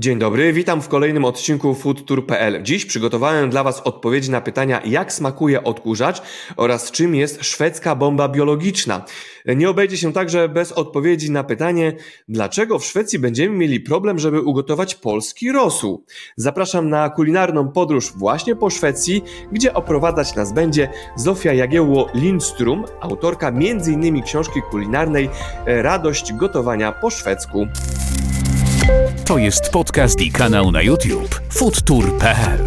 Dzień dobry, witam w kolejnym odcinku foodtour.pl. Dziś przygotowałem dla Was odpowiedzi na pytania, jak smakuje odkurzacz oraz czym jest szwedzka bomba biologiczna. Nie obejdzie się także bez odpowiedzi na pytanie, dlaczego w Szwecji będziemy mieli problem, żeby ugotować polski rosół. Zapraszam na kulinarną podróż właśnie po Szwecji, gdzie oprowadzać nas będzie Zofia Jagiełło-Lindstrom, autorka m.in. książki kulinarnej Radość gotowania po szwedzku. To jest podcast i kanał na YouTube foodtour.pl.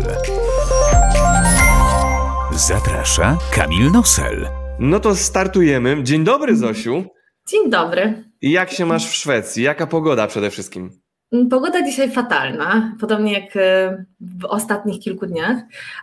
Zaprasza Kamil Nosel. No to startujemy. Dzień dobry, Zosiu. Dzień dobry. Jak się masz w Szwecji? Jaka pogoda przede wszystkim? Pogoda dzisiaj fatalna, podobnie jak e, w ostatnich kilku dniach,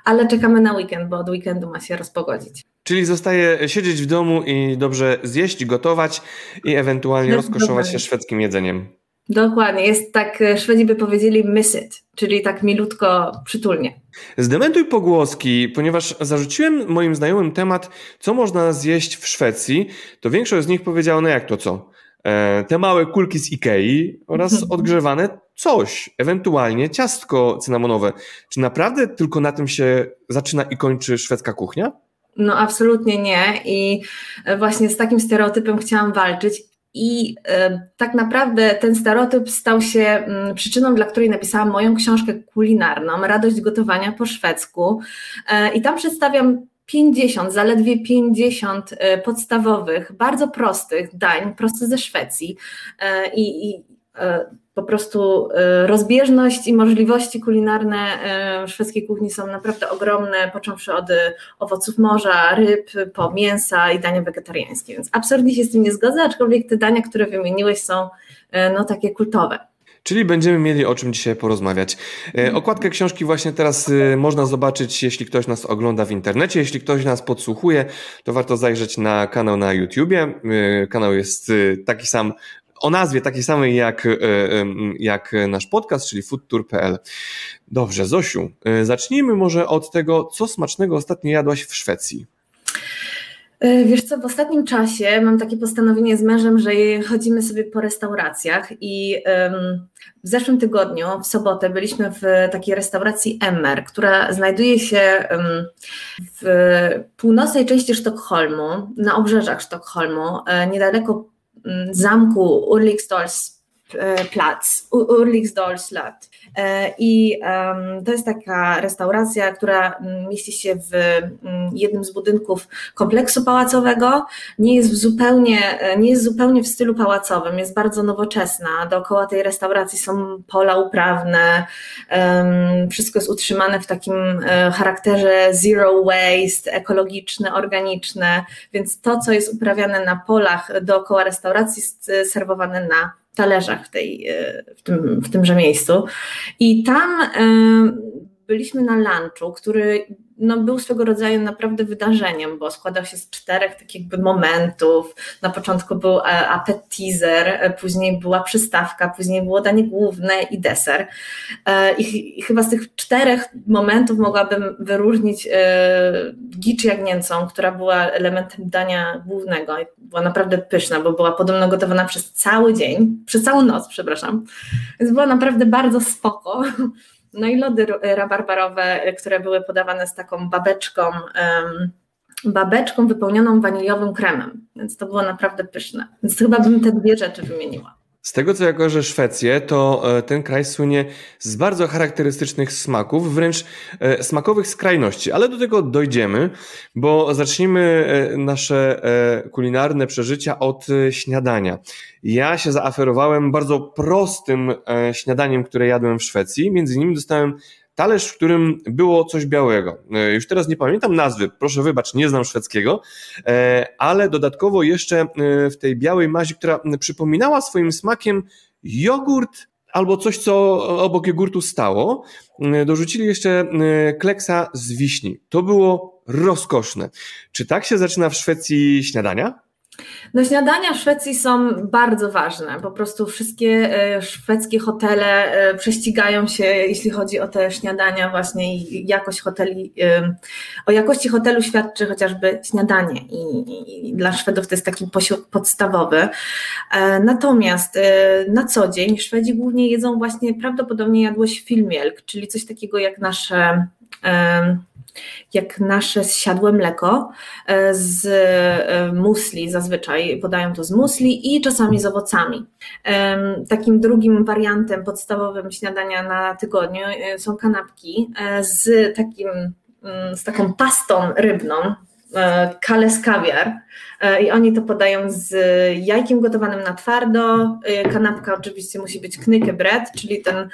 ale czekamy na weekend, bo od weekendu ma się rozpogodzić. Czyli zostaje siedzieć w domu i dobrze zjeść, gotować i ewentualnie rozkoszować się szwedzkim jedzeniem. Dokładnie, jest tak, e, Szwedzi by powiedzieli miss it, czyli tak milutko, przytulnie. Zdementuj pogłoski, ponieważ zarzuciłem moim znajomym temat, co można zjeść w Szwecji, to większość z nich powiedziała, no jak to co? E, te małe kulki z Ikei oraz odgrzewane coś, ewentualnie ciastko cynamonowe. Czy naprawdę tylko na tym się zaczyna i kończy szwedzka kuchnia? No absolutnie nie i e, właśnie z takim stereotypem chciałam walczyć i y, tak naprawdę ten stereotyp stał się y, przyczyną, dla której napisałam moją książkę kulinarną, Radość gotowania po szwedzku. Y, I tam przedstawiam 50, zaledwie 50 podstawowych, bardzo prostych dań, prosto ze Szwecji. I, i po prostu y, rozbieżność i możliwości kulinarne y, szwedzkiej kuchni są naprawdę ogromne, począwszy od y, owoców morza, ryb, po mięsa i dania wegetariańskie. Więc absolutnie się z tym nie zgodzę, aczkolwiek te dania, które wymieniłeś są no, takie kultowe. Czyli będziemy mieli o czym dzisiaj porozmawiać. Okładkę książki właśnie teraz można zobaczyć, jeśli ktoś nas ogląda w internecie. Jeśli ktoś nas podsłuchuje, to warto zajrzeć na kanał na YouTubie. Kanał jest taki sam o nazwie takiej samej jak, e, jak nasz podcast, czyli foodtour.pl. Dobrze, Zosiu, e, zacznijmy może od tego, co smacznego ostatnio jadłaś w Szwecji. E, wiesz co, w ostatnim czasie mam takie postanowienie z mężem, że chodzimy sobie po restauracjach i w zeszłym tygodniu, w sobotę, byliśmy w takiej restauracji Emmer, która znajduje się w północnej części Sztokholmu, na obrzeżach Sztokholmu, niedaleko Mm, zamku Ulriksdals eh, plats, Ulriksdals slott. E, I to jest taka restauracja, która mm, mieści się w mm, jednym z budynków kompleksu pałacowego. Nie jest zupełnie, e, nie jest zupełnie w stylu pałacowym, jest bardzo nowoczesna. Dookoła tej restauracji są pola uprawne, wszystko jest utrzymane w takim e, charakterze zero waste, ekologiczne, organiczne, więc to, co jest uprawiane na polach dookoła restauracji, jest serwowane na talerzach w, tej, e, w, tym, w tymże miejscu. I tam e, byliśmy na lunchu, który no, był swego rodzaju naprawdę wydarzeniem, bo składał się z czterech takich momentów. Na początku był e, appetizer, później była przystawka, później było danie główne i deser. I, chyba z tych czterech momentów mogłabym wyróżnić gicz jagnięcą, która była elementem dania głównego. Była naprawdę pyszna, bo była podobno gotowana przez cały dzień, przez całą noc, przepraszam. Więc była naprawdę bardzo spoko. No i lody rabarbarowe, które były podawane z taką babeczką, babeczką wypełnioną waniliowym kremem, więc to było naprawdę pyszne. Więc chyba bym te dwie rzeczy wymieniła. Z tego co ja kojarzę Szwecję, to e, ten kraj słynie z bardzo charakterystycznych smaków, wręcz e, smakowych skrajności, ale do tego dojdziemy, bo zacznijmy e, nasze kulinarne przeżycia od śniadania. Ja się zaaferowałem bardzo prostym śniadaniem, które jadłem w Szwecji. Między innymi dostałem talerz, w którym było coś białego. E, już teraz nie pamiętam nazwy, proszę wybacz, nie znam szwedzkiego, e, ale dodatkowo jeszcze e, w tej białej mazi, która przypominała swoim smakiem jogurt albo coś, co obok jogurtu stało, dorzucili jeszcze kleksa z wiśni. To było rozkoszne. Czy tak się zaczyna w Szwecji śniadania? No śniadania w Szwecji są bardzo ważne. Po prostu wszystkie e, szwedzkie hotele e, prześcigają się, jeśli chodzi o te śniadania właśnie i jakość hoteli. E, o jakości hotelu świadczy chociażby śniadanie i, dla Szwedów to jest taki podstawowy. Natomiast na co dzień Szwedzi głównie jedzą właśnie prawdopodobnie jadłość filmielk, czyli coś takiego jak nasze jak nasze zsiadłe mleko e, z e, musli, zazwyczaj podają to z musli i czasami z owocami. Takim drugim wariantem podstawowym śniadania na tygodniu e, są kanapki z takim mm, z taką pastą rybną, kales kawiar i oni to podają z jajkiem gotowanym na twardo. Kanapka oczywiście musi być knykę bread, czyli ten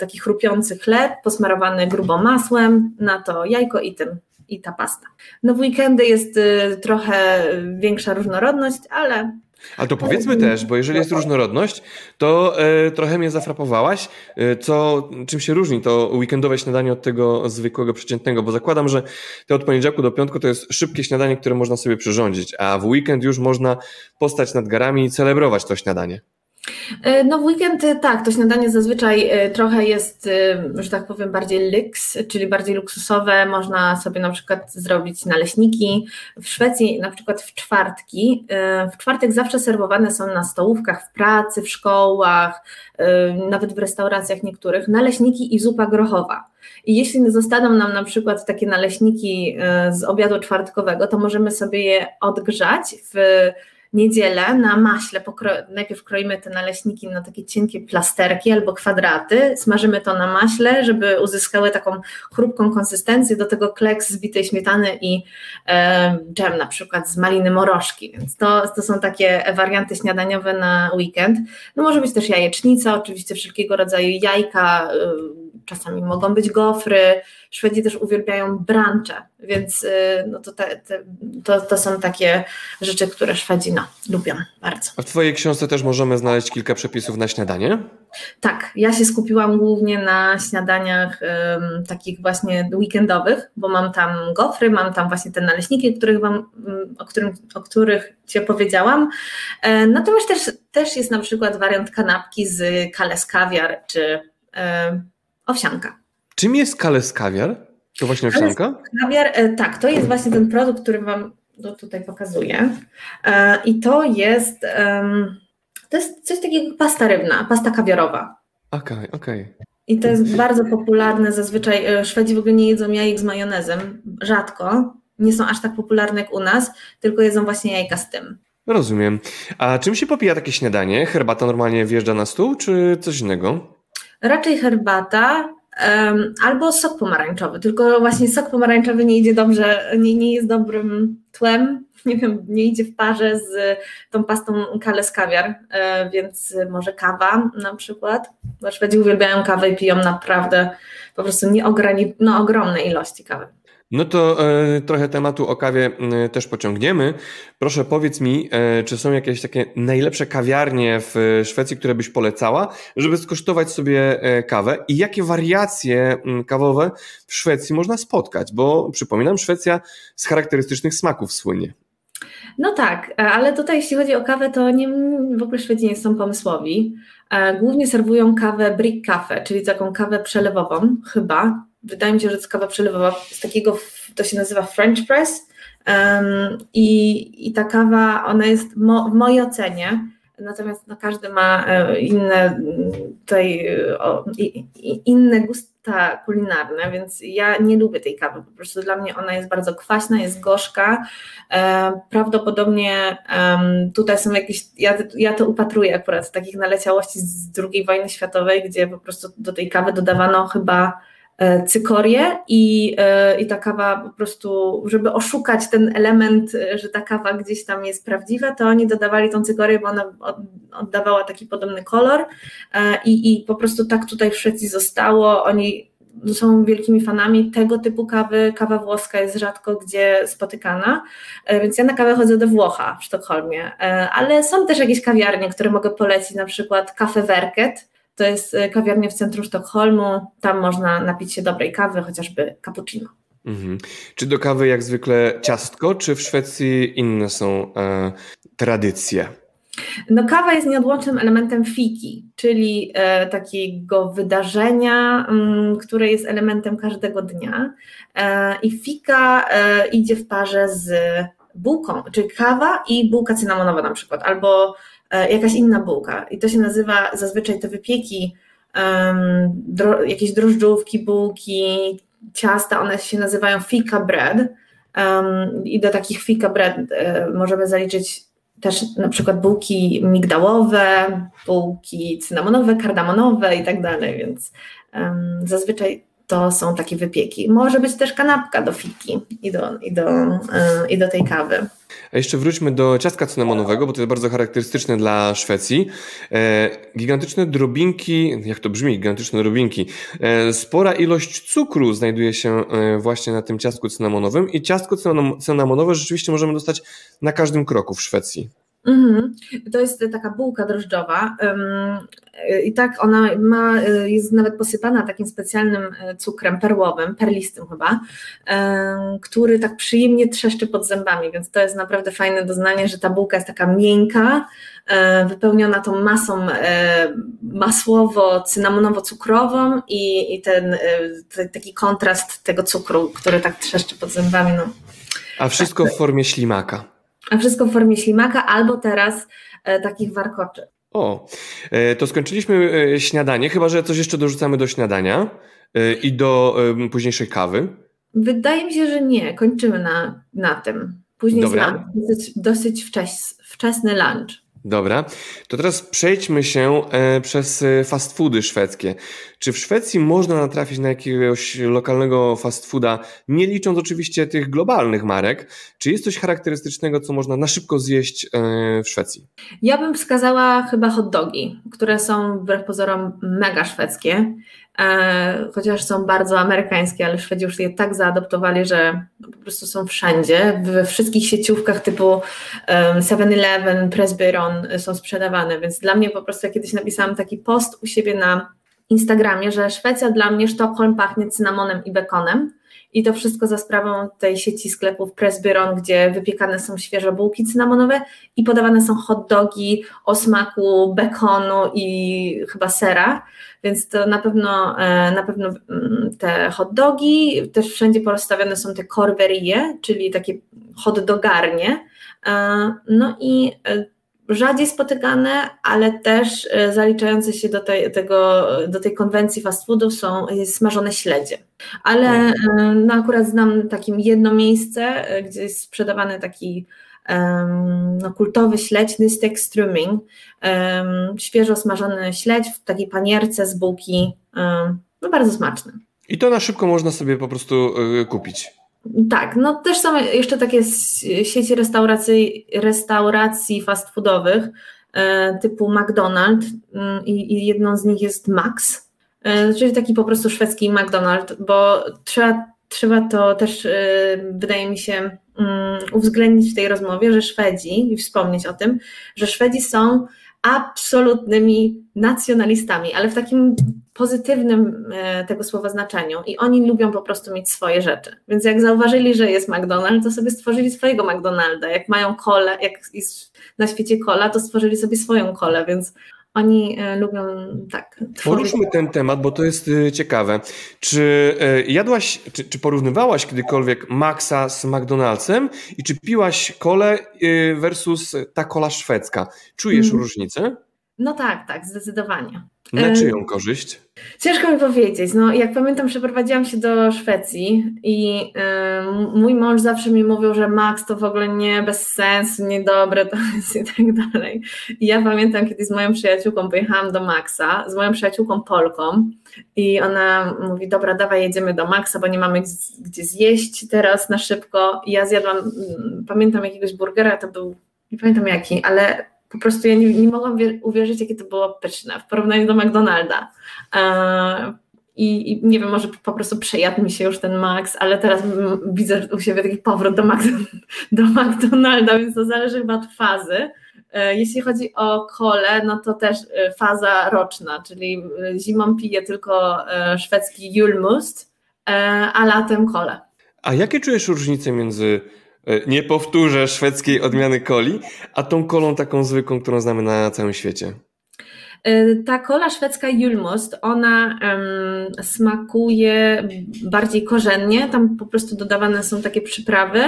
taki chrupiący chleb posmarowany grubo masłem, na to jajko i tym i ta pasta. No w weekendy jest trochę większa różnorodność, ale ale to powiedzmy też, bo jeżeli jest różnorodność, to e, trochę mnie zafrapowałaś, e, co, czym się różni to weekendowe śniadanie od tego zwykłego, przeciętnego, bo zakładam, że te od poniedziałku do piątku to jest szybkie śniadanie, które można sobie przyrządzić, a w weekend już można postać nad garami i celebrować to śniadanie. E, no w weekend e, tak, to śniadanie zazwyczaj e, trochę jest, że tak powiem, bardziej lyks, czyli bardziej luksusowe. Można sobie na przykład zrobić naleśniki. W Szwecji na przykład w czwartki, w czwartek zawsze serwowane są na stołówkach w pracy, w szkołach, nawet w restauracjach niektórych, naleśniki i zupa grochowa. I jeśli zostaną nam na przykład takie naleśniki z obiadu czwartkowego, to możemy sobie je odgrzać w niedzielę na maśle, najpierw kroimy te naleśniki na takie cienkie plasterki albo kwadraty, smażymy to na maśle, żeby uzyskały taką chrupką konsystencję, do tego kleks z bitej śmietany i e, dżem na przykład z maliny morożki, więc to, to są takie warianty śniadaniowe na weekend. No może być też jajecznica, oczywiście wszelkiego rodzaju jajka, y, czasami mogą być gofry. Szwedzi też uwielbiają brancze, więc y, no to, te, te, to, to są takie rzeczy, które Szwedzi no, lubią bardzo. A w Twojej książce też możemy znaleźć kilka przepisów na śniadanie? Tak, ja się skupiłam głównie na śniadaniach um, takich właśnie weekendowych, bo mam tam gofry, mam tam właśnie te naleśniki, których wam, o, którym, o których Ci opowiedziałam. E, natomiast też, też jest na przykład wariant kanapki z kales kawiar, czy e, owsianka. Czym jest kales kawiar? To właśnie owsianka? Kawiar, e, tak, to jest właśnie ten produkt, który Wam tutaj pokazuję. E, I to jest, to jest coś takiego jak pasta rybna, pasta kawiarowa. Okej, okay, okej. Okay. I to jest bardzo popularne. Zazwyczaj e, Szwedzi w ogóle nie jedzą jajek z majonezem. Rzadko. Nie są aż tak popularne jak u nas, tylko jedzą właśnie jajka z tym. Rozumiem. A czym się popija takie śniadanie? Herbata normalnie wjeżdża na stół, czy coś innego? Raczej herbata um, albo sok pomarańczowy, tylko właśnie sok pomarańczowy nie idzie dobrze, nie, nie jest dobrym tłem, nie wiem, nie idzie w parze z tą pastą Kales Kawiar, e, więc może kawa na przykład, bo Szwedzi uwielbiają kawę i piją naprawdę po prostu nieograni- no, ogromne ilości kawy. No to e, trochę tematu o kawie e, też pociągniemy. Proszę powiedz mi, e, czy są jakieś takie najlepsze kawiarnie w Szwecji, które byś polecała, żeby skosztować sobie kawę i jakie wariacje m, kawowe w Szwecji można spotkać, bo przypominam, Szwecja z charakterystycznych smaków słynie. No tak, ale tutaj jeśli chodzi o kawę, to nie, w ogóle Szwedzi nie są pomysłowi. Głównie serwują kawę brick cafe, czyli taką kawę przelewową, chyba, wydaje mi się, że kawa przelewowa, z takiego, to się nazywa French press. Um, i, i ta kawa, ona jest mo, w mojej ocenie, natomiast no, każdy ma e, inne tutaj, o, inne gusta kulinarne, więc ja nie lubię tej kawy, po prostu dla mnie ona jest bardzo kwaśna, jest gorzka, e, prawdopodobnie um, tutaj są jakieś, ja, ja to upatruję akurat takich naleciałości z II wojny światowej, gdzie po prostu do tej kawy dodawano chyba E, cykorię i, e, i ta kawa po prostu, żeby oszukać ten element, e, że ta kawa gdzieś tam jest prawdziwa, to oni dodawali tą cykorię, bo ona oddawała taki podobny kolor i, i po prostu tak tutaj w Szwecji zostało. Oni są wielkimi fanami tego typu kawy. Kawa włoska jest rzadko gdzie spotykana, więc ja na kawę chodzę do Włocha w Sztokholmie, ale są też jakieś kawiarnie, które mogę polecić, na przykład Cafe Werket, to jest e, kawiarnia w centrum Sztokholmu. Tam można napić się dobrej kawy, chociażby cappuccino. Mhm. Czy do kawy jak zwykle ciastko, czy w Szwecji inne są e, tradycje? No, kawa jest nieodłącznym elementem fiki, czyli e, takiego wydarzenia, m, mm, które jest elementem każdego dnia. E, I fika e, idzie w parze z bułką, czyli kawa i bułka cynamonowa na przykład, albo jakaś inna bułka. I to się nazywa zazwyczaj te wypieki, um, dro, jakieś drożdżówki, bułki, ciasta, one się nazywają fika bread. Um, I do takich fika bread e, możemy zaliczyć też na przykład bułki migdałowe, bułki cynamonowe, kardamonowe i tak dalej, więc zazwyczaj to są takie wypieki. Może być też kanapka do fiki i do, i do, yy, i do tej kawy. A jeszcze wróćmy do ciastka cynamonowego, bo to jest bardzo charakterystyczne dla Szwecji. E, gigantyczne drobinki, jak to brzmi, gigantyczne drobinki. E, spora ilość cukru znajduje się e, właśnie na tym ciastku cynamonowym i ciastko cynamonowe rzeczywiście możemy dostać na każdym kroku w Szwecji. Mhm. To jest taka bułka drożdżowa i tak ona ma, jest nawet posypana takim specjalnym e, cukrem perłowym, perlistym chyba, który tak przyjemnie trzeszczy pod zębami, więc to jest naprawdę fajne doznanie, że ta bułka jest taka miękka, e, wypełniona tą masą masłowo-cynamonowo-cukrową i, ten, taki kontrast tego cukru, który tak trzeszczy pod zębami. No. A wszystko w formie ślimaka a wszystko w formie ślimaka albo teraz e, takich warkoczy. O, e, to skończyliśmy e, śniadanie, chyba że coś jeszcze dorzucamy do śniadania i do późniejszej kawy. Wydaje mi się, że nie, kończymy na, na tym. Później Dobra. dosyć, dosyć wczes, wczesny lunch. Dobra, to teraz przejdźmy się e, przez e, fast foody szwedzkie. Czy w Szwecji można natrafić na jakiegoś lokalnego fast fooda, nie licząc oczywiście tych globalnych marek? Czy jest coś charakterystycznego, co można na szybko zjeść e, w Szwecji? Ja bym wskazała chyba hot dogi, które są wbrew pozorom mega szwedzkie. E, chociaż są bardzo amerykańskie, ale Szwedzi już je tak zaadoptowali, że po prostu są wszędzie. We wszystkich sieciówkach typu 7-Eleven, Presbyron są sprzedawane, więc dla mnie po prostu ja kiedyś napisałam taki post u siebie na Instagramie, że Szwecja dla mnie Sztokholm pachnie cynamonem i bekonem i to wszystko za sprawą tej sieci sklepów Presbyron, gdzie wypiekane są świeże bułki cynamonowe i podawane są hot dogi o smaku bekonu i chyba sera, więc to na pewno, e, na pewno mm, te hot dogi, też wszędzie porozstawione są te korwerie, czyli takie hot dogarnie, e, no i e, rzadziej spotykane, ale też zaliczające się do tej, tego, do tej konwencji fast foodów są smażone śledzie. Ale no akurat znam takim jedno miejsce, gdzie jest sprzedawany taki no, kultowy śledź Nystek Strömming, świeżo smażony śledź w takiej panierce z bułki, no bardzo smaczny. I to na szybko można sobie po prostu kupić. Tak, no też są jeszcze takie sieci restauracji, restauracji fast foodowych e, typu McDonald's mm, i, jedną z nich jest Max, e, czyli taki po prostu szwedzki McDonald's, bo trzeba, trzeba to też, e, wydaje mi się, mm, uwzględnić w tej rozmowie, że Szwedzi, i wspomnieć o tym, że Szwedzi są absolutnymi nacjonalistami, ale w takim pozytywnym e, tego słowa znaczeniu i oni lubią po prostu mieć swoje rzeczy. Więc jak zauważyli, że jest McDonald's, to sobie stworzyli swojego McDonalda. Jak mają kole, jak jest na świecie kola, to stworzyli sobie swoją kolę, więc oni e, lubią tak. Poruszmy ten temat, bo to jest e, ciekawe. Czy jadłaś, czy, czy porównywałaś kiedykolwiek Maxa z McDonald'sem i czy piłaś kole versus ta kola szwedzka? Czujesz mm. różnicę? No tak, tak, zdecydowanie. Na czyją korzyść? Ciężko mi powiedzieć. No, jak pamiętam, przeprowadziłam się do Szwecji i mój mąż zawsze mi mówił, że Max to w ogóle nie bez sensu, niedobre to jest i tak dalej. I ja pamiętam, kiedy z moją przyjaciółką pojechałam do Maxa, z moją przyjaciółką Polką i ona mówi, dobra, dawaj jedziemy do Maxa, bo nie mamy gdzie zjeść teraz na szybko. I ja zjadłam, pamiętam jakiegoś burgera, to był, nie pamiętam jaki, ale po prostu ja nie, nie mogłam uwierzyć, jakie to było pyszne w porównaniu do McDonalda. E, I, I, nie wiem, może po prostu przejadł mi się już ten Max, ale teraz widzę u siebie taki powrót do, Mac, do McDonalda, więc to zależy chyba od fazy. E, jeśli chodzi o kole, no to też e, faza roczna, czyli zimą piję tylko szwedzki Julmust, a latem kole. A jakie czujesz różnice między Nie powtórzę szwedzkiej odmiany coli, a tą kolą taką zwykłą, którą znamy na całym świecie. Y, ta kola szwedzka Julmust, ona um, smakuje bardziej korzennie, tam po prostu dodawane są takie przyprawy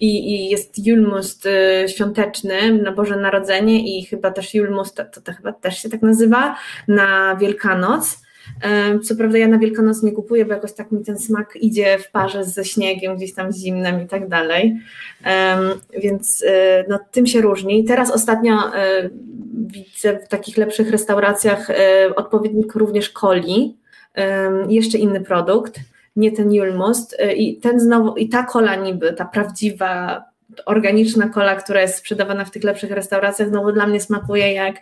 i, i jest Julmust y, świąteczny na Boże Narodzenie i chyba też Julmust, to, to chyba też się tak nazywa, na Wielkanoc. Co prawda ja na Wielkanoc nie kupuję, bo jakoś tak mi ten smak idzie w parze ze śniegiem, gdzieś tam zimnem i tak dalej. Więc e, no, tym się różni. Teraz ostatnio e, widzę w takich lepszych restauracjach e, odpowiednik również coli, jeszcze inny produkt, nie ten Julmust i ten znowu, i ta kola niby, ta prawdziwa organiczna kola, która jest sprzedawana w tych lepszych restauracjach, znowu dla mnie smakuje jak,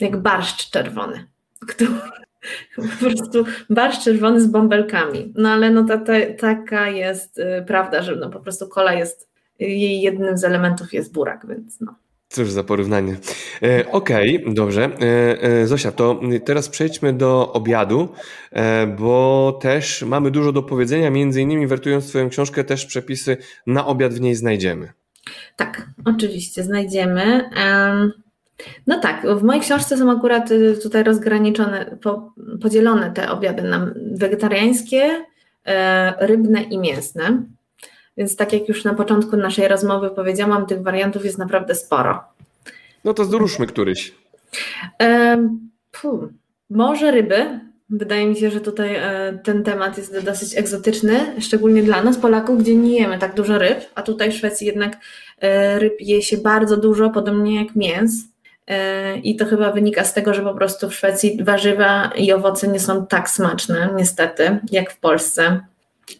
jak barszcz czerwony, który, po prostu barszcz czerwony z bąbelkami. No ale no ta, ta, taka jest y, prawda, że no po prostu kola jest, jej jednym z elementów jest burak, więc no. Cóż za porównanie. E, Okej, okay, dobrze. E, e, Zosia, to teraz przejdźmy do obiadu, e, bo też mamy dużo do powiedzenia, między innymi wertując Twoją książkę, też przepisy na obiad w niej znajdziemy. Tak, oczywiście znajdziemy. Um, no tak, w mojej książce są akurat y, tutaj rozgraniczone, podzielone te obiady na wegetariańskie, e, rybne i mięsne. Więc tak jak już na początku naszej rozmowy powiedziałam, tych wariantów jest naprawdę sporo. No to zruszmy któryś. E, puh, może ryby. Wydaje mi się, że tutaj e, ten temat jest dosyć egzotyczny, szczególnie dla nas, Polaków, gdzie nie jemy tak dużo ryb, a tutaj w Szwecji jednak ryb je się bardzo dużo, podobnie jak mięs. E, I to chyba wynika z tego, że po prostu w Szwecji warzywa i owoce nie są tak smaczne, niestety, jak w Polsce.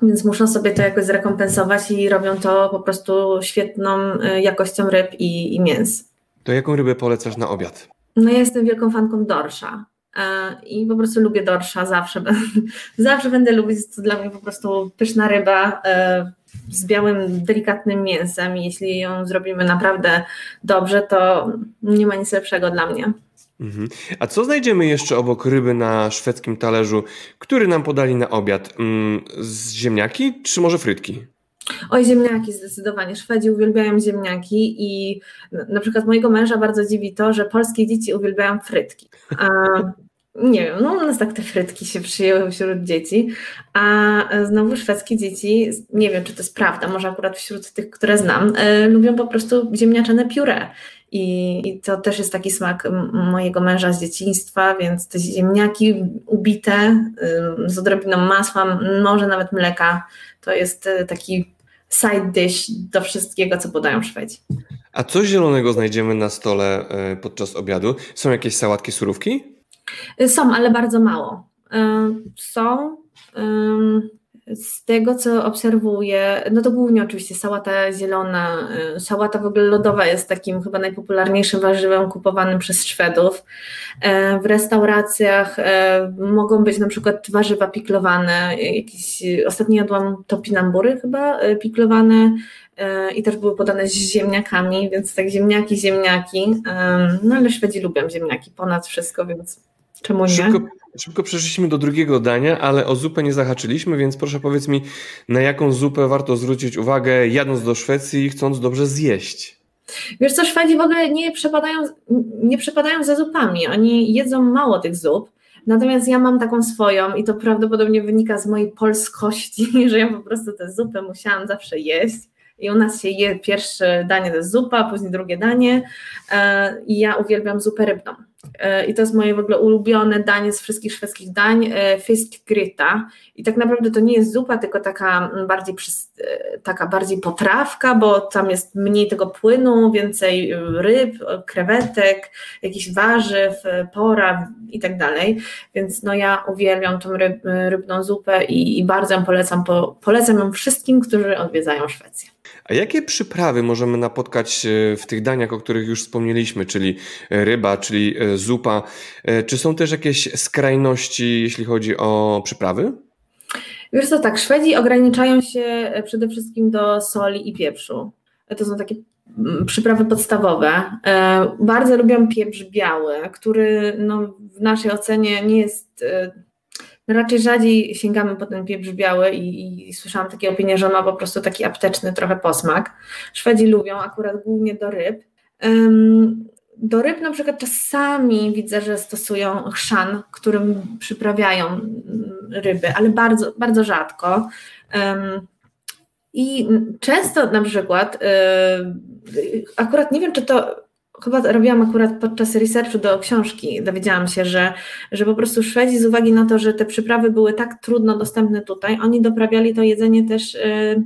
Więc muszą sobie to jakoś zrekompensować i robią to po prostu świetną e, jakością ryb i, i mięs. To jaką rybę polecasz na obiad? No ja jestem wielką fanką dorsza. E, I po prostu lubię dorsza zawsze. zawsze będę lubić, to dla mnie po prostu pyszna ryba z białym, delikatnym mięsem. I jeśli ją zrobimy naprawdę dobrze, to nie ma nic lepszego dla mnie. Mhm. A co znajdziemy jeszcze obok ryby na szwedzkim talerzu, który nam podali na obiad? Mm, z ziemniaki czy może frytki? Oj, ziemniaki zdecydowanie. Szwedzi uwielbiają ziemniaki i na przykład mojego męża bardzo dziwi to, że polskie dzieci uwielbiają frytki. Nie wiem, no u nas tak te frytki się przyjęły wśród dzieci, a znowu szwedzkie dzieci, nie wiem czy to jest prawda, może akurat wśród tych, które znam, y, lubią po prostu ziemniaczane pióre. I, I, to też jest taki smak mojego męża z dzieciństwa, więc te ziemniaki ubite z odrobiną masła, może nawet mleka, to jest y, taki side dish do wszystkiego, co podają Szwedzi. A co zielonego znajdziemy na stole podczas obiadu? Są jakieś sałatki, surówki? Są, ale bardzo mało. Są. Z tego, co obserwuję, no to głównie oczywiście sałata zielona. Sałata w ogóle lodowa jest takim chyba najpopularniejszym warzywem kupowanym przez Szwedów. W restauracjach mogą być na przykład warzywa piklowane. Jakieś, ostatnio jadłam topinambury chyba piklowane i też były podane z ziemniakami, więc tak ziemniaki, ziemniaki. No ale Szwedzi lubią ziemniaki ponad wszystko, więc Czemu nie? Szybko, szybko przeszliśmy do drugiego dania, ale o zupę nie zahaczyliśmy, więc proszę powiedz mi, na jaką zupę warto zwrócić uwagę, jadąc do Szwecji i chcąc dobrze zjeść? Wiesz co, Szwedzi w ogóle nie przepadają, nie przepadają za zupami. Oni jedzą mało tych zup. Natomiast ja mam taką swoją i to prawdopodobnie wynika z mojej polskości, że ja po prostu tę zupę musiałam zawsze jeść. I u nas się je pierwsze danie to jest zupa, później drugie danie. E, I ja uwielbiam zupę rybną. E, I to jest moje w ogóle ulubione danie z wszystkich szwedzkich dań, e, fiskgryta. I tak naprawdę to nie jest zupa, tylko taka bardziej, e, taka bardziej potrawka, bo tam jest mniej tego płynu, więcej ryb, krewetek, jakichś warzyw, pora i tak dalej. Więc no ja uwielbiam tą ryb, rybną zupę i, i bardzo ją polecam, po, polecam ją wszystkim, którzy odwiedzają Szwecję. A jakie przyprawy możemy napotkać e, w tych daniach, o których już wspomnieliśmy, czyli e, ryba, czyli e, zupa? Czy są też jakieś skrajności, jeśli chodzi o przyprawy? Wiesz co, tak, Szwedzi ograniczają się przede wszystkim do soli i pieprzu. To są takie mm, przyprawy podstawowe. Bardzo lubią pieprz biały, który no, w naszej ocenie nie jest raczej rzadziej sięgamy po ten pieprz biały i, i, słyszałam takie opinie, że on ma po prostu taki apteczny trochę posmak. Szwedzi lubią akurat głównie do ryb. Um, do ryb na przykład czasami widzę, że stosują chrzan, którym przyprawiają mm, ryby, ale bardzo, bardzo rzadko. Um, I często na przykład, yy, akurat nie wiem, czy to chyba robiłam akurat podczas researchu do książki, dowiedziałam się, że, że po prostu Szwedzi z uwagi na to, że te przyprawy były tak trudno dostępne tutaj, oni doprawiali to jedzenie też yy,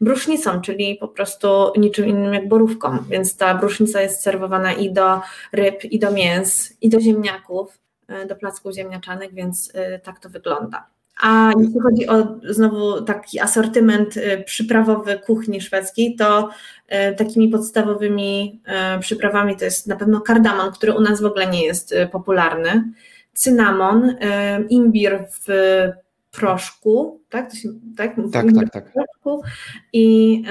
brusznicą, czyli po prostu niczym innym jak borówką, więc ta brusznica jest serwowana i do ryb, i do mięs, i do ziemniaków, yy, do placków ziemniaczanych, więc yy, tak to wygląda. A jeśli chodzi o znowu taki asortyment y, przyprawowy kuchni szwedzkiej, to y, takimi podstawowymi y, przyprawami to jest na pewno kardamon, który u nas w ogóle nie jest popularny, cynamon, imbir w proszku, tak? To się, tak, tak, tak, tak. Proszku. I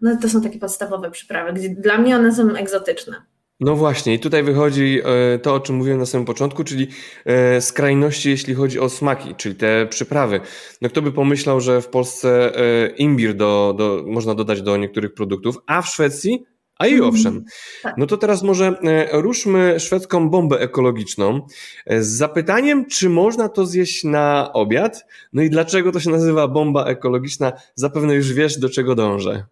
no, to są takie podstawowe przyprawy, gdzie dla mnie one są egzotyczne. No właśnie, i tutaj wychodzi e, to, o czym mówiłem na samym początku, czyli e, skrajności, jeśli chodzi o smaki, czyli te przyprawy. No kto by pomyślał, że w Polsce e, imbir do, do, można dodać do niektórych produktów, a w Szwecji a i mhm. owszem. Tak. No to teraz może ruszmy szwedzką bombę ekologiczną z zapytaniem, czy można to zjeść na obiad? No i dlaczego to się nazywa bomba ekologiczna? Zapewne już wiesz, do czego dążę.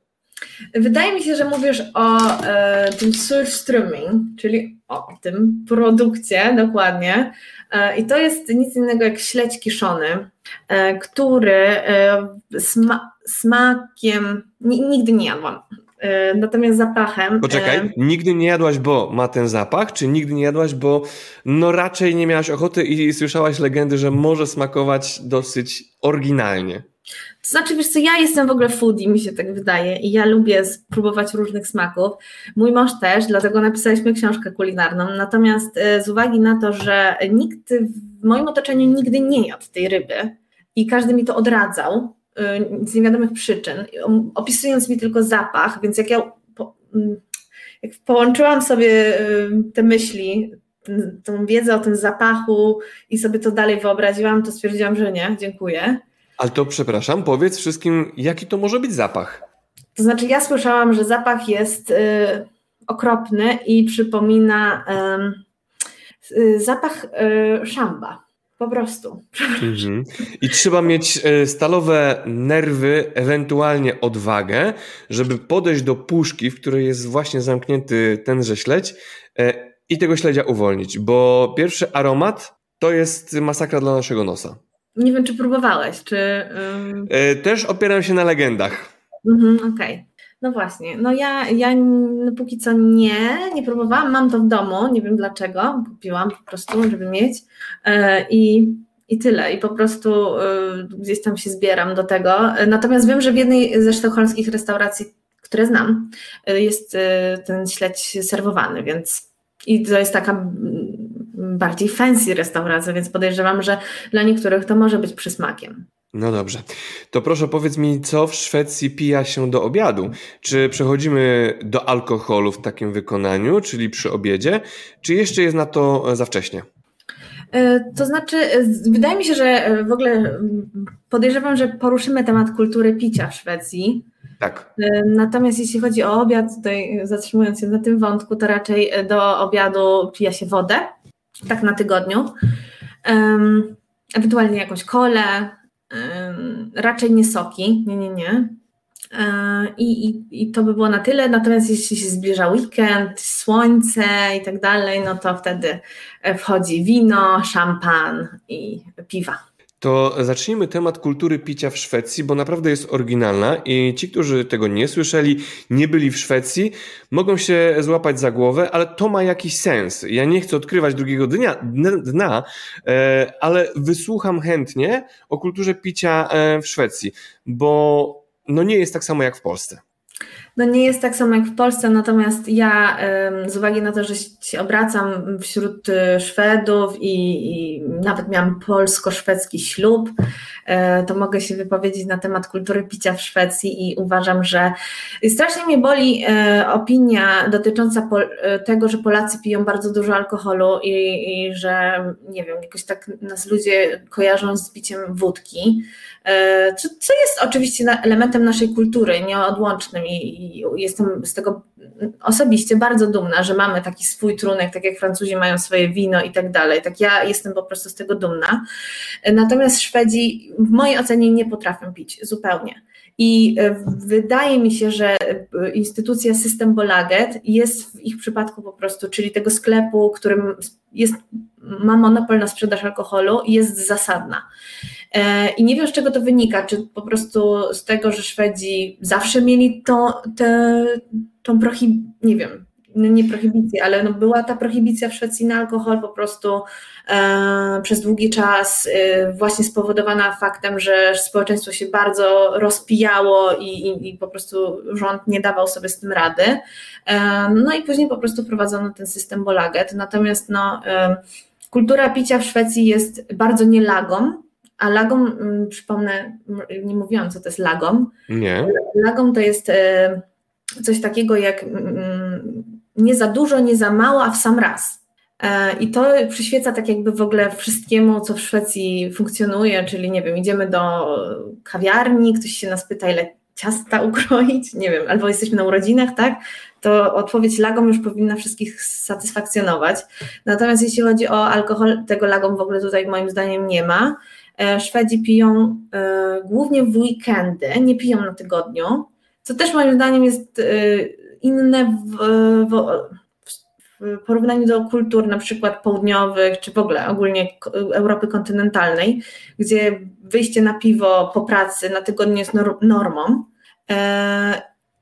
Wydaje mi się, że mówisz o e, tym surströmming, czyli o tym produkcie dokładnie. E, I to jest nic innego jak śledź kiszony, e, który e, sma smakiem nigdy nie jadłam. E, natomiast zapachem. Poczekaj, e, nigdy nie jadłaś, bo ma ten zapach, czy nigdy nie jadłaś, bo no raczej nie miałaś ochoty i słyszałaś legendy, że może smakować dosyć oryginalnie? To znaczy, wiesz co, ja jestem w ogóle foodie, mi się tak wydaje i ja lubię spróbować różnych smaków. Mój mąż też, dlatego napisaliśmy książkę kulinarną. Natomiast e, z uwagi na to, że nikt w moim otoczeniu nigdy nie jadł tej ryby i każdy mi to odradzał z niewiadomych przyczyn, opisując mi tylko zapach, więc jak ja po, mm, jak połączyłam sobie e, te myśli, tą wiedzę o tym zapachu i sobie to dalej wyobraziłam, to stwierdziłam, że nie, dziękuję. Ale to przepraszam, powiedz wszystkim, jaki to może być zapach? To znaczy, ja słyszałam, że zapach jest y, okropny i przypomina y, y, zapach y, szamba. Po prostu. Mhm. I trzeba mieć y, stalowe nerwy, ewentualnie odwagę, żeby podejść do puszki, w której jest właśnie zamknięty tenże śledź y, i tego śledzia uwolnić, bo pierwszy aromat to jest masakra dla naszego nosa. Nie wiem, czy próbowałeś, czy... Um... Też opieram się na legendach. Mhm, Okej. Okay. No właśnie, no ja, ja no póki co nie, nie próbowałam, mam to w domu, nie wiem dlaczego, kupiłam po prostu, żeby mieć. E, i, i tyle, i po prostu e, gdzieś tam się zbieram do tego, natomiast wiem, że w jednej ze sztokholmskich restauracji, które znam, jest ten śledź serwowany, więc i to jest taka bardziej fancy restauracja, więc podejrzewam, że dla niektórych to może być przysmakiem. No dobrze. To proszę powiedz mi, co w Szwecji pija się do obiadu? Czy przechodzimy do alkoholu w takim wykonaniu, czyli przy obiedzie, czy jeszcze jest na to za wcześnie? E, to znaczy, e, wydaje mi się, że e, w ogóle podejrzewam, że poruszymy temat kultury picia w Szwecji. Tak. Natomiast jeśli chodzi o obiad, tutaj zatrzymując się na tym wątku, to raczej do obiadu pija się wodę tak na tygodniu. Um, ewentualnie jakąś kolę, raczej nie soki, nie, nie, nie. E, I, i, I to by było na tyle. Natomiast jeśli się zbliża weekend, słońce i tak dalej, no to wtedy wchodzi wino, szampan i piwa. To zacznijmy temat kultury picia w Szwecji, bo naprawdę jest oryginalna i ci, którzy tego nie słyszeli, nie byli w Szwecji, mogą się złapać za głowę, ale to ma jakiś sens. Ja nie chcę odkrywać drugiego dnia, dna, e, ale wysłucham chętnie o kulturze picia e, w Szwecji, bo no nie jest tak samo jak w Polsce. No nie jest tak samo jak w Polsce, natomiast ja z uwagi na to, że się obracam wśród y, Szwedów i, i nawet miałam polsko-szwedzki ślub, e, to mogę się wypowiedzieć na temat kultury picia w Szwecji i uważam, że strasznie mnie boli e, opinia dotycząca e, tego, że Polacy piją bardzo dużo alkoholu i, i że nie wiem, jakoś tak nas ludzie kojarzą z piciem wódki. E, co, co jest oczywiście elementem naszej kultury, nieodłącznym i, i jestem z tego osobiście bardzo dumna, że mamy taki swój trunek, tak jak Francuzi mają swoje wino i tak dalej. Tak ja jestem po prostu z tego dumna. Natomiast Szwedzi w mojej ocenie nie potrafią pić zupełnie. I e, wydaje mi się, że e, instytucja System Bolaget jest w ich przypadku po prostu, czyli tego sklepu, którym jest, ma monopol na sprzedaż alkoholu, jest zasadna. E, I nie wiem, z czego to wynika, czy po prostu z tego, że Szwedzi zawsze mieli to, te, tą prohib... nie wiem, no nie prohibicję, ale no była ta prohibicja w Szwecji na alkohol po prostu e, przez długi czas e, właśnie spowodowana faktem, że społeczeństwo się bardzo rozpijało i, i, i, po prostu rząd nie dawał sobie z tym rady. E, no i później po prostu prowadzono ten system Bolaget. Natomiast no, e, kultura picia w Szwecji jest bardzo nielagą, a lagom, mm, przypomnę, nie mówiłam, co to jest lagom. Nie. Lagom to jest e, coś takiego jak mm, nie za dużo, nie za mało, a w sam raz. E, I to przyświeca tak jakby w ogóle wszystkiemu, co w Szwecji funkcjonuje, czyli nie wiem, idziemy do kawiarni, ktoś się nas pyta, ile ciasta ukroić, nie wiem, albo jesteśmy na urodzinach, tak? To odpowiedź lagom już powinna wszystkich satysfakcjonować. Natomiast jeśli chodzi o alkohol, tego lagom w ogóle tutaj moim zdaniem nie ma. E, Szwedzi piją e, głównie w weekendy, nie piją na tygodniu, co też moim zdaniem jest e, inne w, w, w porównaniu do kultur na przykład południowych, czy w ogóle ogólnie Europy kontynentalnej, gdzie wyjście na piwo po pracy na tygodniu jest normą.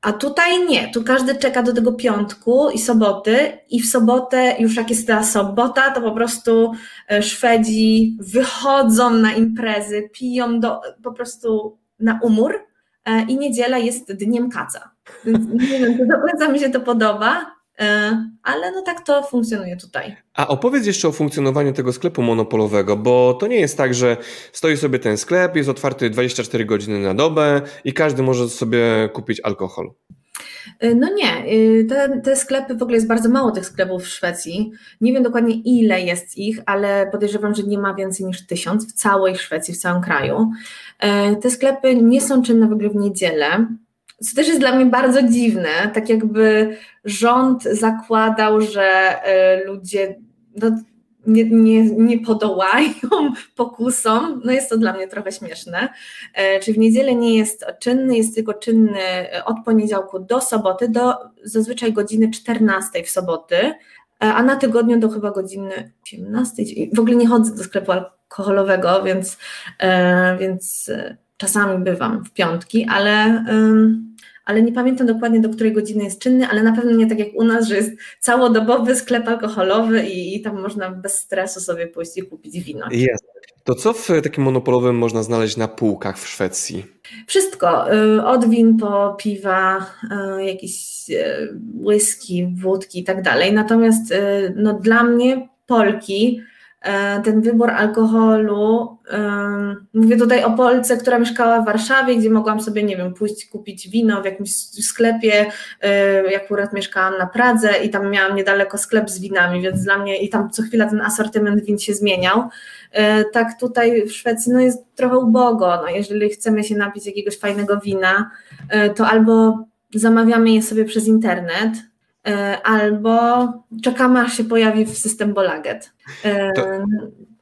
A tutaj nie, tu każdy czeka do tego piątku i soboty, i w sobotę, już jak jest ta sobota, to po prostu e, Szwedzi wychodzą na imprezy, piją do, po prostu na umór, e, i niedziela jest dniem kaca. Więc nie wiem, to do końca mi się to podoba, E, ale no tak to funkcjonuje tutaj. A opowiedz jeszcze o funkcjonowaniu tego sklepu monopolowego, bo to nie jest tak, że stoi sobie ten sklep, jest otwarty 24 godziny na dobę i każdy może sobie kupić alkohol. E, no nie, e, te, te, sklepy, w ogóle jest bardzo mało tych sklepów w Szwecji. Nie wiem dokładnie ile jest ich, ale podejrzewam, że nie ma więcej niż tysiąc w całej Szwecji, w całym kraju. Te sklepy nie są czynne w ogóle w niedzielę. Co też jest dla mnie bardzo dziwne, tak jakby rząd zakładał, że e, ludzie no, nie, nie, nie podołają pokusom. No jest to dla mnie trochę śmieszne. E, Czyli w niedzielę nie jest czynny, jest tylko czynny od poniedziałku do soboty, do zazwyczaj godziny 14 w soboty, e, a na tygodniu do chyba godziny 18. W ogóle nie chodzę do sklepu alkoholowego, więc, więc czasami bywam w piątki, ale ale nie pamiętam dokładnie do której godziny jest czynny, ale na pewno nie tak jak u nas, że jest całodobowy sklep alkoholowy i, i tam można bez stresu sobie pójść i kupić wino. Jest. To co w takim monopolowym można znaleźć na półkach w Szwecji? Wszystko, y, od win po piwa, y, jakieś y, whisky, wódki i tak dalej. Natomiast no, dla mnie Polki ten wybór alkoholu. Mówię tutaj o Polce, która mieszkała w Warszawie, gdzie mogłam sobie, nie wiem, pójść kupić wino w jakimś sklepie. E, jak akurat mieszkałam na Pradze i tam miałam niedaleko sklep z winami, więc dla mnie i tam co chwila ten asortyment win się zmieniał. E, tak tutaj w Szwecji no jest trochę ubogo. No, jeżeli chcemy się napić jakiegoś fajnego wina, to albo zamawiamy je sobie przez internet, E, albo czekamy, aż się pojawi w system Bolaget. E, to,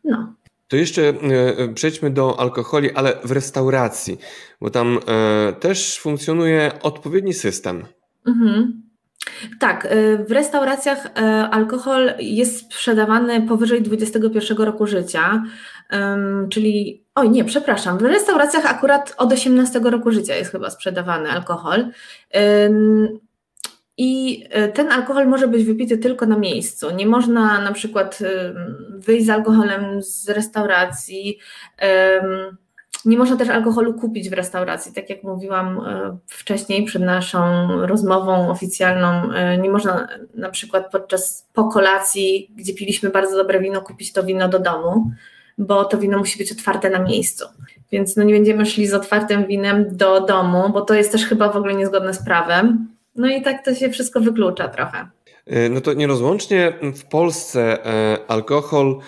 no. To jeszcze e, przejdźmy do alkoholi, ale w restauracji, bo tam też funkcjonuje odpowiedni system. Mhm. Tak, w restauracjach alkohol jest sprzedawany powyżej 21 roku życia, czyli, oj nie, przepraszam, w restauracjach akurat od 18 roku życia jest chyba sprzedawany alkohol. I e, ten alkohol może być wypity tylko na miejscu. Nie można na przykład wyjść z alkoholem z restauracji. nie można też alkoholu kupić w restauracji, tak jak mówiłam e, wcześniej przed naszą rozmową oficjalną. E, nie można na przykład podczas po kolacji, gdzie piliśmy bardzo dobre wino, kupić to wino do domu, bo to wino musi być otwarte na miejscu. Więc no nie będziemy szli z otwartym winem do domu, bo to jest też chyba w ogóle niezgodne z prawem. No i tak to się wszystko wyklucza trochę. E, no to nierozłącznie w Polsce alkohol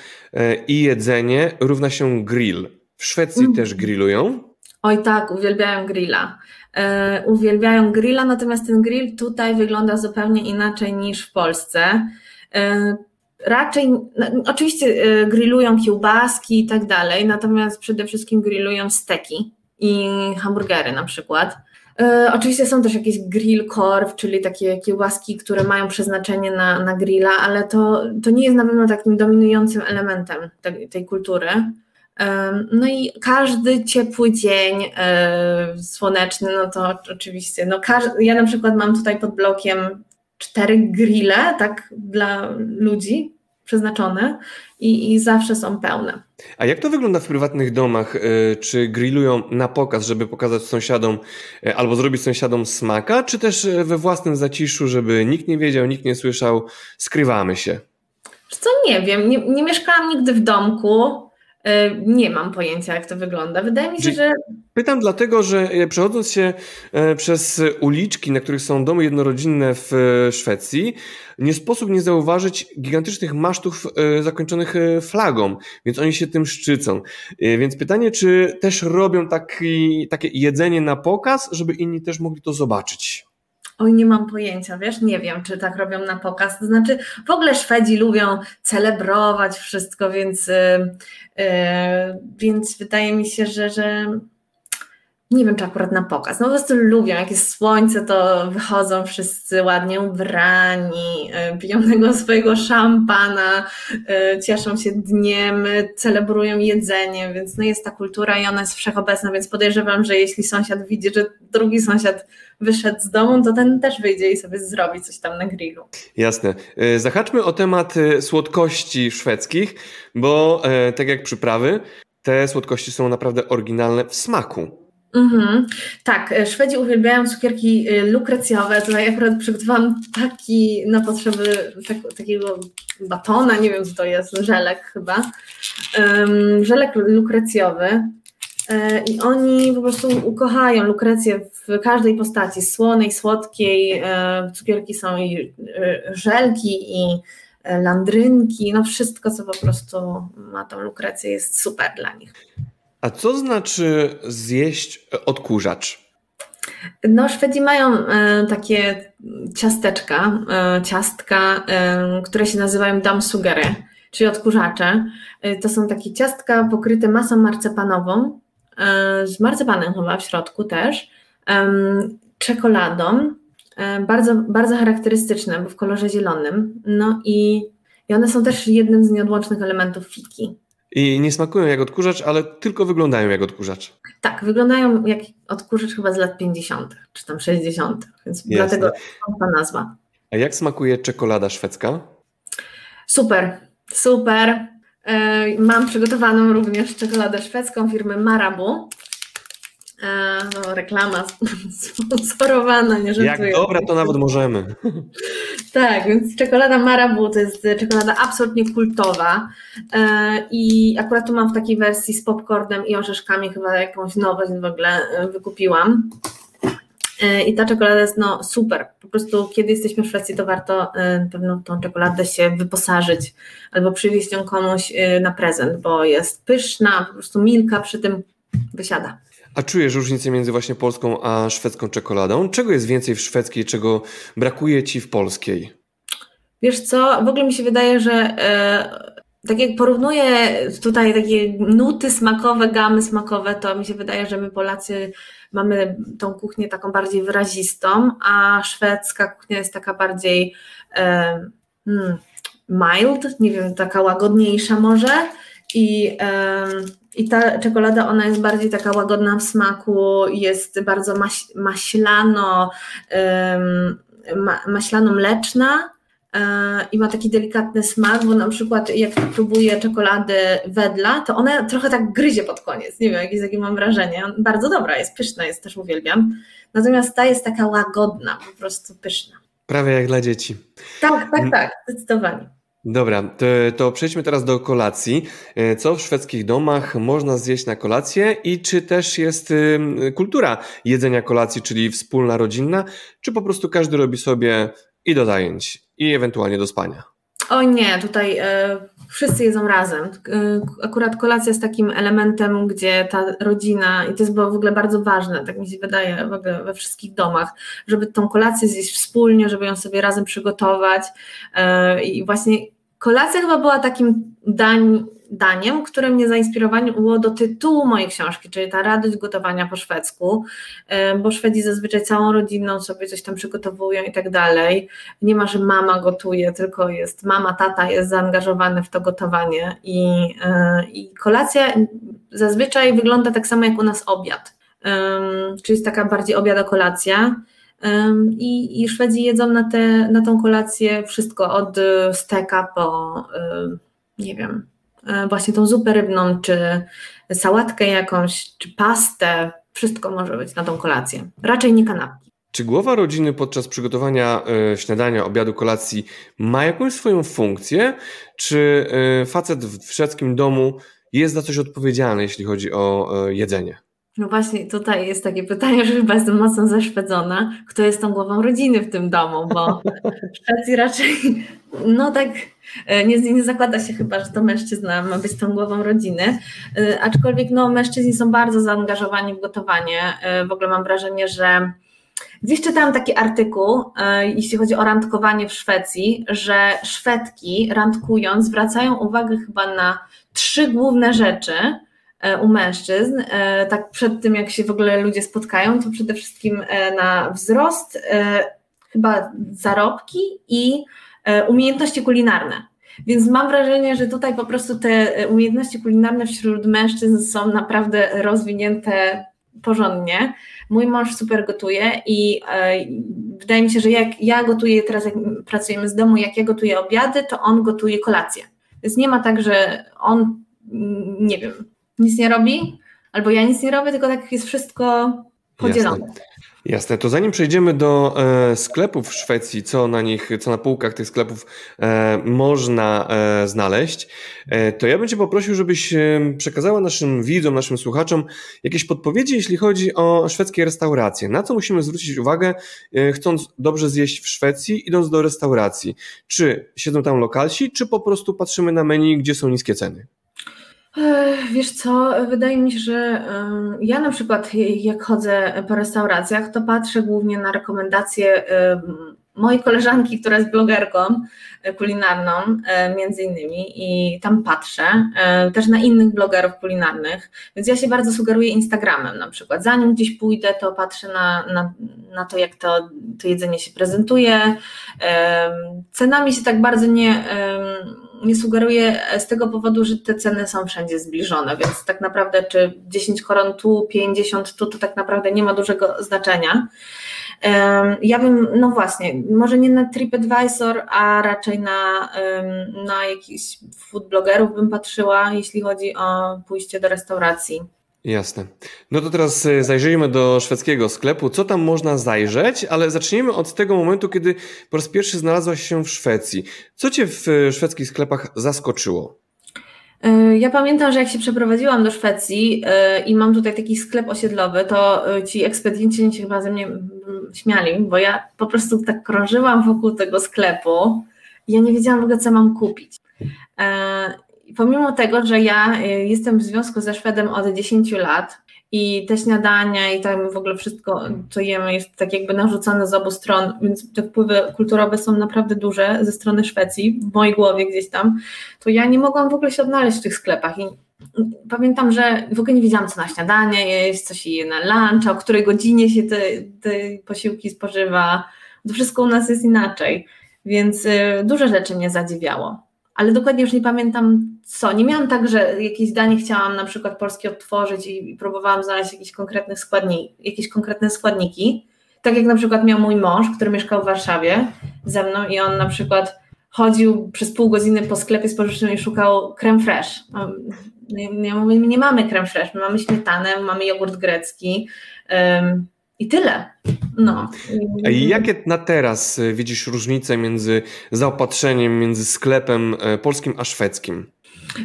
i jedzenie równa się grill. W Szwecji mm. też grillują? Oj tak, uwielbiają grilla. E, uwielbiają grilla, natomiast ten grill tutaj wygląda zupełnie inaczej niż w Polsce. E, raczej, no, oczywiście e, grillują kiełbaski i tak dalej, natomiast przede wszystkim grillują steki i hamburgery na przykład. E, oczywiście są też jakieś grill korw, czyli takie kiełbaski, które mają przeznaczenie na, na grilla, ale to, to nie jest na pewno takim dominującym elementem tej, kultury. No i każdy ciepły dzień słoneczny, no to oczywiście, no ja na przykład mam tutaj pod blokiem cztery grille, tak, dla ludzi przeznaczone i, i zawsze są pełne. A jak to wygląda w prywatnych domach? E, czy grillują na pokaz, żeby pokazać sąsiadom e, albo zrobić sąsiadom smaka, czy też e, we własnym zaciszu, żeby nikt nie wiedział, nikt nie słyszał, skrywamy się? Co nie wiem, nie, nie mieszkałam nigdy w domku, nie mam pojęcia, jak to wygląda. Wydaje mi się, że. Pytam dlatego, że e, przechodząc się e, przez uliczki, na których są domy jednorodzinne w Szwecji, nie sposób nie zauważyć gigantycznych masztów zakończonych flagą, więc oni się tym szczycą. Więc pytanie, czy też robią taki, takie jedzenie na pokaz, żeby inni też mogli to zobaczyć? Oj, nie mam pojęcia, wiesz, nie wiem, czy tak robią na pokaz. To znaczy, w ogóle Szwedzi lubią celebrować wszystko, więc, yy, więc wydaje mi się, że, że nie wiem, czy akurat na pokaz. No po prostu lubią, jak jest słońce, to wychodzą wszyscy ładnie ubrani, yy, piją tego swojego szampana, yy, cieszą się dniem, celebrują jedzenie, więc no jest ta kultura i ona jest wszechobecna, więc podejrzewam, że jeśli sąsiad widzi, że drugi sąsiad wyszedł z domu, to ten też wyjdzie i sobie zrobi coś tam na grillu. Jasne. E, zahaczmy o temat e, słodkości szwedzkich, bo e, tak jak przyprawy, te słodkości są naprawdę oryginalne w smaku. Mhm. Tak, Szwedzi uwielbiają cukierki lukrecjowe. Tutaj akurat przygotowałam taki na potrzeby tak, takiego batona, nie wiem co to jest, żelek chyba. Um, żelek lukrecjowy. E, I oni po prostu ukochają lukrecję w każdej postaci, słonej, słodkiej, e, cukierki są i e, żelki i landrynki, no wszystko co po prostu ma tą lukrecję jest super dla nich. A co znaczy zjeść odkurzacz? No, Szwedzi mają takie ciasteczka, ciastka, które się nazywają damsugery, czyli odkurzacze. To są takie ciastka pokryte masą marcepanową, E, z marcepanem chyba w środku też, czekoladą, e, bardzo, bardzo charakterystyczne, bo w kolorze zielonym. No i, i one są też jednym z nieodłącznych elementów fiki. I nie smakują jak odkurzacz, ale tylko wyglądają jak odkurzacz. Tak, wyglądają jak odkurzacz chyba z lat 50. czy tam 60. Więc Jasne. dlatego ta nazwa. A jak smakuje czekolada szwedzka? Super, super. E, mam przygotowaną również czekoladę szwedzką firmy Marabu. E, no, reklama sponsorowana, nie żartuję. Jak dobra, to nawet możemy. Tak, więc czekolada Marabu to jest czekolada absolutnie kultowa e, i akurat tu mam w takiej wersji z popcornem i orzeszkami, chyba jakąś nowość w ogóle wykupiłam. E, I ta czekolada jest no super. Po prostu kiedy jesteśmy w Szwecji, to warto e, pewno tą czekoladę się wyposażyć albo przywieźć ją komuś na prezent, bo jest pyszna, po prostu milka przy tym wysiada. A czujesz różnicę między właśnie polską a szwedzką czekoladą? Czego jest więcej w szwedzkiej, czego brakuje ci w polskiej? Wiesz co, w ogóle mi się wydaje, że tak jak porównuję tutaj takie nuty smakowe, gamy smakowe, to mi się wydaje, że my Polacy mamy tą kuchnię taką bardziej wyrazistą, a szwedzka kuchnia jest taka bardziej e, hmm, mild, nie wiem, taka łagodniejsza może i e, i ta czekolada, ona jest bardziej taka łagodna w smaku, jest bardzo maś, maślano, ma, maślano-mleczna, i ma taki delikatny smak, bo na przykład jak próbuję czekolady wedla, to ona trochę tak gryzie pod koniec. Nie wiem, jakieś takie mam wrażenie. Bardzo dobra, jest pyszna, jest też uwielbiam. Natomiast ta jest taka łagodna, po prostu pyszna. Prawie jak dla dzieci. Tak, tak, tak, zdecydowanie. Dobra, to, to, przejdźmy teraz do kolacji. E, co w szwedzkich domach można zjeść na kolację i czy też jest kultura jedzenia kolacji, czyli wspólna, rodzinna, czy po prostu każdy robi sobie i do zajęć, i ewentualnie do spania? O nie, tutaj e, wszyscy jedzą razem. E, akurat kolacja jest takim elementem, gdzie ta rodzina, i to jest w ogóle bardzo ważne, tak mi się wydaje w ogóle we wszystkich domach, żeby tą kolację zjeść wspólnie, żeby ją sobie razem przygotować. E, I właśnie kolacja chyba była takim dań, daniem, które mnie zainspirowało do tytułu mojej książki, czyli ta radość gotowania po szwedzku, bo Szwedzi zazwyczaj całą rodziną sobie coś tam przygotowują i tak dalej. Nie ma, że mama gotuje, tylko jest mama, tata jest zaangażowany w to gotowanie i, e, i kolacja zazwyczaj wygląda tak samo jak u nas obiad, czyli jest taka bardziej obiado-kolacja. I, I Szwedzi jedzą na, te, na tą kolację wszystko od steka po, nie wiem, E, właśnie tą zupę rybną, czy sałatkę jakąś, czy pastę, wszystko może być na tą kolację. Raczej nie kanapki. Czy głowa rodziny podczas przygotowania y, śniadania, obiadu, kolacji ma jakąś swoją funkcję? Czy y, facet w szwedzkim domu jest za coś odpowiedzialny, jeśli chodzi o jedzenie? No właśnie, tutaj jest takie pytanie, że chyba jestem mocno zaszwedzona, kto jest tą głową rodziny w tym domu, bo w Szwecji raczej, no tak, e, nie, nie zakłada się chyba, że to mężczyzna ma być tą głową rodziny, e, aczkolwiek no mężczyźni są bardzo zaangażowani w gotowanie, e, w ogóle mam wrażenie, że Gdzieś czytałam taki artykuł, jeśli chodzi o randkowanie w Szwecji, że Szwedki randkując zwracają uwagę chyba na trzy główne rzeczy, E, u mężczyzn, e, tak przed tym jak się w ogóle ludzie spotkają, to przede wszystkim e, na wzrost, chyba zarobki i umiejętności kulinarne. Więc mam wrażenie, że tutaj po prostu te umiejętności kulinarne wśród mężczyzn są naprawdę rozwinięte porządnie. Mój mąż super gotuje i wydaje mi się, że jak ja gotuję, teraz jak pracujemy z domu, jak ja gotuję obiady, to on gotuje kolację. Więc nie ma tak, że on, nie wiem, nic nie robi, albo ja nic nie robię, tylko tak jest wszystko podzielone. Jasne. Jasne, to zanim przejdziemy do e, sklepów w Szwecji, co na nich, co na półkach tych sklepów e, można e, znaleźć, e, to ja bym Cię poprosił, żebyś e, przekazała naszym widzom, naszym słuchaczom jakieś podpowiedzi, jeśli chodzi o szwedzkie restauracje. Na co musimy zwrócić uwagę, e, chcąc dobrze zjeść w Szwecji, idąc do restauracji? Czy siedzą tam lokalsi, czy po prostu patrzymy na menu, gdzie są niskie ceny? Wiesz co, wydaje mi się, że ja na przykład jak chodzę po restauracjach, to patrzę głównie na rekomendacje mojej koleżanki, która jest blogerką e, kulinarną e, między innymi i tam patrzę, e, też na innych blogerów kulinarnych, więc ja się bardzo sugeruję Instagramem na przykład. Zanim gdzieś pójdę, to patrzę na, na, na to, jak to, to jedzenie się prezentuje. Cenami się tak bardzo nie nie sugeruję z tego powodu, że te ceny są wszędzie zbliżone, więc tak naprawdę czy 10 koron tu, 50 tu, to tak naprawdę nie ma dużego znaczenia. Ja bym, no właśnie, może nie na TripAdvisor, a raczej na, na jakichś food blogerów bym patrzyła, jeśli chodzi o pójście do restauracji. Jasne. No to teraz y, zajrzyjmy do szwedzkiego sklepu. Co tam można zajrzeć? Ale zacznijmy od tego momentu, kiedy po raz pierwszy znalazłaś się w Szwecji. Co cię w y, szwedzkich sklepach zaskoczyło? Y, ja pamiętam, że jak się przeprowadziłam do Szwecji i mam tutaj taki sklep osiedlowy, to ci ekspedienci się chyba ze mnie śmiali, bo ja po prostu tak krążyłam wokół tego sklepu i ja nie wiedziałam w ogóle, co mam kupić pomimo tego, że ja y, jestem w związku ze Szwedem od 10 lat i te śniadania i tam w ogóle wszystko, co jemy jest tak jakby narzucone z obu stron, więc te wpływy kulturowe są naprawdę duże ze strony Szwecji, w mojej głowie gdzieś tam, to ja nie mogłam w ogóle się odnaleźć w tych sklepach i pamiętam, że w ogóle nie wiedziałam, co na śniadanie jest, co się je na lunch, o której godzinie się te, te posiłki spożywa. To wszystko u nas jest inaczej, więc y, duże rzeczy mnie zadziwiało ale dokładnie już nie pamiętam co. Nie miałam tak, że jakieś danie chciałam na przykład polskie odtworzyć i, próbowałam znaleźć jakieś konkretne składniki, jakieś konkretne składniki. Tak jak na przykład miał mój mąż, który mieszkał w Warszawie, ze mną i on na przykład chodził przez pół godziny po sklepie spożywczym i szukał creme fraiche. Ja mówię, nie mamy creme fraiche, my mamy śmietanę, mamy jogurt grecki um, i tyle. No. Jakie na teraz e, widzisz różnice między zaopatrzeniem, między sklepem e, polskim a szwedzkim?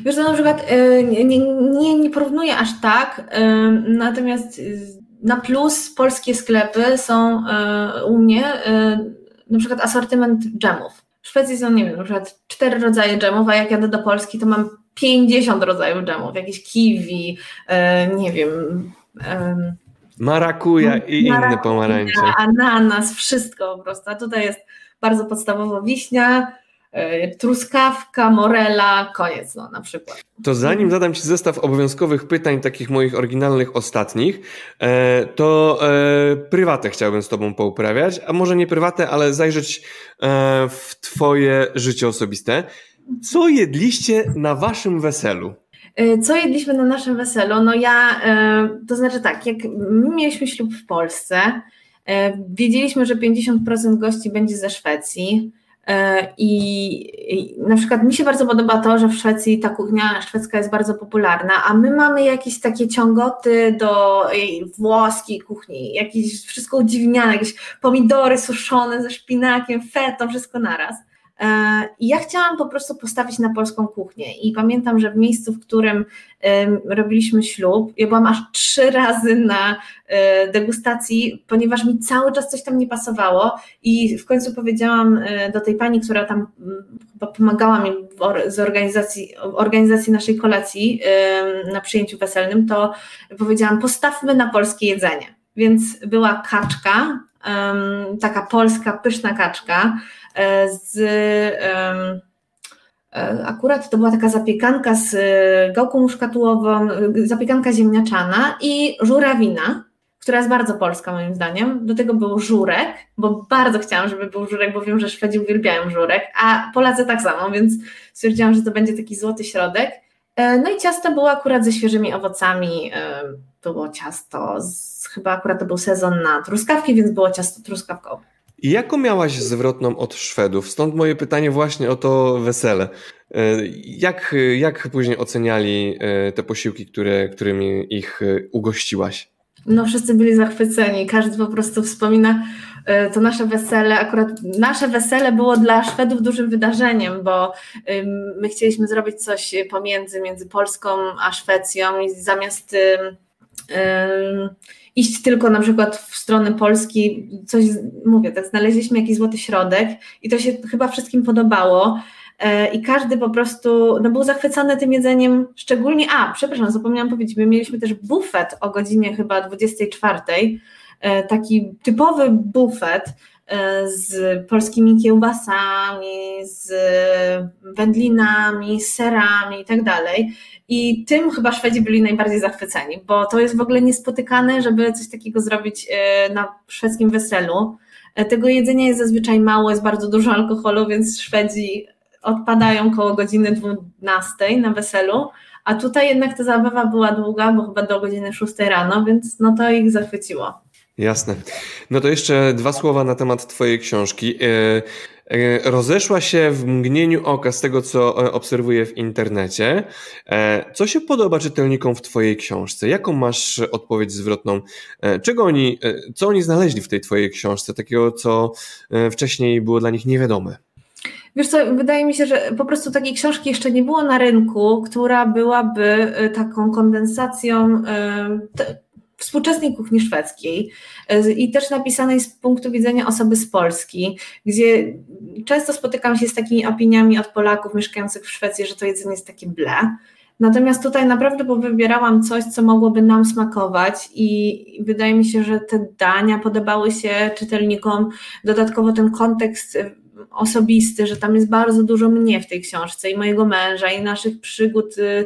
Wiesz, to na przykład e, nie, nie, nie porównuję aż tak, natomiast na plus polskie sklepy są u mnie na przykład asortyment dżemów. W Szwecji są, nie wiem, na przykład cztery rodzaje dżemów, a jak jadę do Polski, to mam 50 rodzajów dżemów, jakieś kiwi, nie wiem, Marakuja i marakuja, inne pomarańcze. Ananas, wszystko po prostu. A tutaj jest bardzo podstawowo wiśnia, e, truskawka, morela, koniec, no na przykład. To zanim zadam Ci zestaw obowiązkowych pytań, takich moich oryginalnych ostatnich, e, to e, prywatę chciałbym z Tobą pouprawiać, a może nie prywatę, ale zajrzeć w Twoje życie osobiste. Co jedliście na Waszym weselu? E, co jedliśmy na naszym weselu? No ja, e, to znaczy tak, jak my mieliśmy ślub w Polsce, e, wiedzieliśmy, że 50% gości będzie ze Szwecji. I, na przykład mi się bardzo podoba to, że w Szwecji ta kuchnia szwedzka jest bardzo popularna, a my mamy jakieś takie ciągoty do włoskiej kuchni, jakieś wszystko udziwniane, jakieś pomidory suszone ze szpinakiem, fetą, wszystko naraz. E, ja chciałam po prostu postawić na polską kuchnię. I pamiętam, że w miejscu, w którym robiliśmy ślub, ja byłam aż trzy razy na e, degustacji, ponieważ mi cały czas coś tam nie pasowało. I w końcu powiedziałam e, do tej pani, która tam chyba pomagała mi z organizacji, organizacji naszej kolacji na przyjęciu weselnym, to powiedziałam: postawmy na polskie jedzenie. Więc była kaczka, taka polska, pyszna kaczka E, z e, akurat to była taka zapiekanka z e, gałką muszkatułową, zapiekanka ziemniaczana i żurawina, która jest bardzo polska moim zdaniem. Do tego był żurek, bo bardzo chciałam, żeby był żurek, bo wiem, że Szwedzi uwielbiają żurek, a Polacy tak samo, więc stwierdziłam, że to będzie taki złoty środek. No i ciasto było akurat ze świeżymi owocami. Było ciasto, z, chyba akurat to był sezon na truskawki, więc było ciasto truskawkowe. I jaką miałaś zwrotną od Szwedów? Stąd moje pytanie właśnie o to wesele. E, jak, jak później oceniali e, te posiłki, które, którymi ich e, ugościłaś? No wszyscy byli zachwyceni, każdy po prostu wspomina to nasze wesele. Akurat nasze wesele było dla Szwedów dużym wydarzeniem, bo my chcieliśmy zrobić coś pomiędzy, między Polską a Szwecją i zamiast iść tylko na przykład w stronę Polski, coś, mówię, tak znaleźliśmy jakiś złoty środek i to się chyba wszystkim podobało. E, i każdy po prostu no, był zachwycony tym jedzeniem, szczególnie, a przepraszam, zapomniałam powiedzieć, my mieliśmy też bufet o godzinie chyba 24, e, taki typowy bufet, z polskimi kiełbasami, z wędlinami, z serami i tak dalej. I tym chyba Szwedzi byli najbardziej zachwyceni, bo to jest w ogóle niespotykane, żeby coś takiego zrobić e, na szwedzkim weselu. E, tego jedzenia jest zazwyczaj mało, jest bardzo dużo alkoholu, więc Szwedzi odpadają koło godziny 12 na weselu, a tutaj jednak ta zabawa była długa, bo chyba do godziny 6 rano, więc no to ich zachwyciło. Jasne. No to jeszcze dwa słowa na temat Twojej książki. E, e, rozeszła się w mgnieniu oka z tego, co e, obserwuję w internecie. Co się podoba czytelnikom w Twojej książce? Jaką masz odpowiedź zwrotną? Czego oni, co oni znaleźli w tej Twojej książce, takiego, co wcześniej było dla nich niewiadome? Wiesz co, wydaje mi się, że po prostu takiej książki jeszcze nie było na rynku, która byłaby taką kondensacją współczesnej kuchni szwedzkiej e, i też napisanej z punktu widzenia osoby z Polski, gdzie często spotykam się z takimi opiniami od Polaków mieszkających w Szwecji, że to jedzenie jest takie ble. Natomiast tutaj naprawdę wybierałam coś, co mogłoby nam smakować i wydaje mi się, że te dania podobały się czytelnikom. Dodatkowo ten kontekst e, osobisty, że tam jest bardzo dużo mnie w tej książce i mojego męża i naszych przygód e,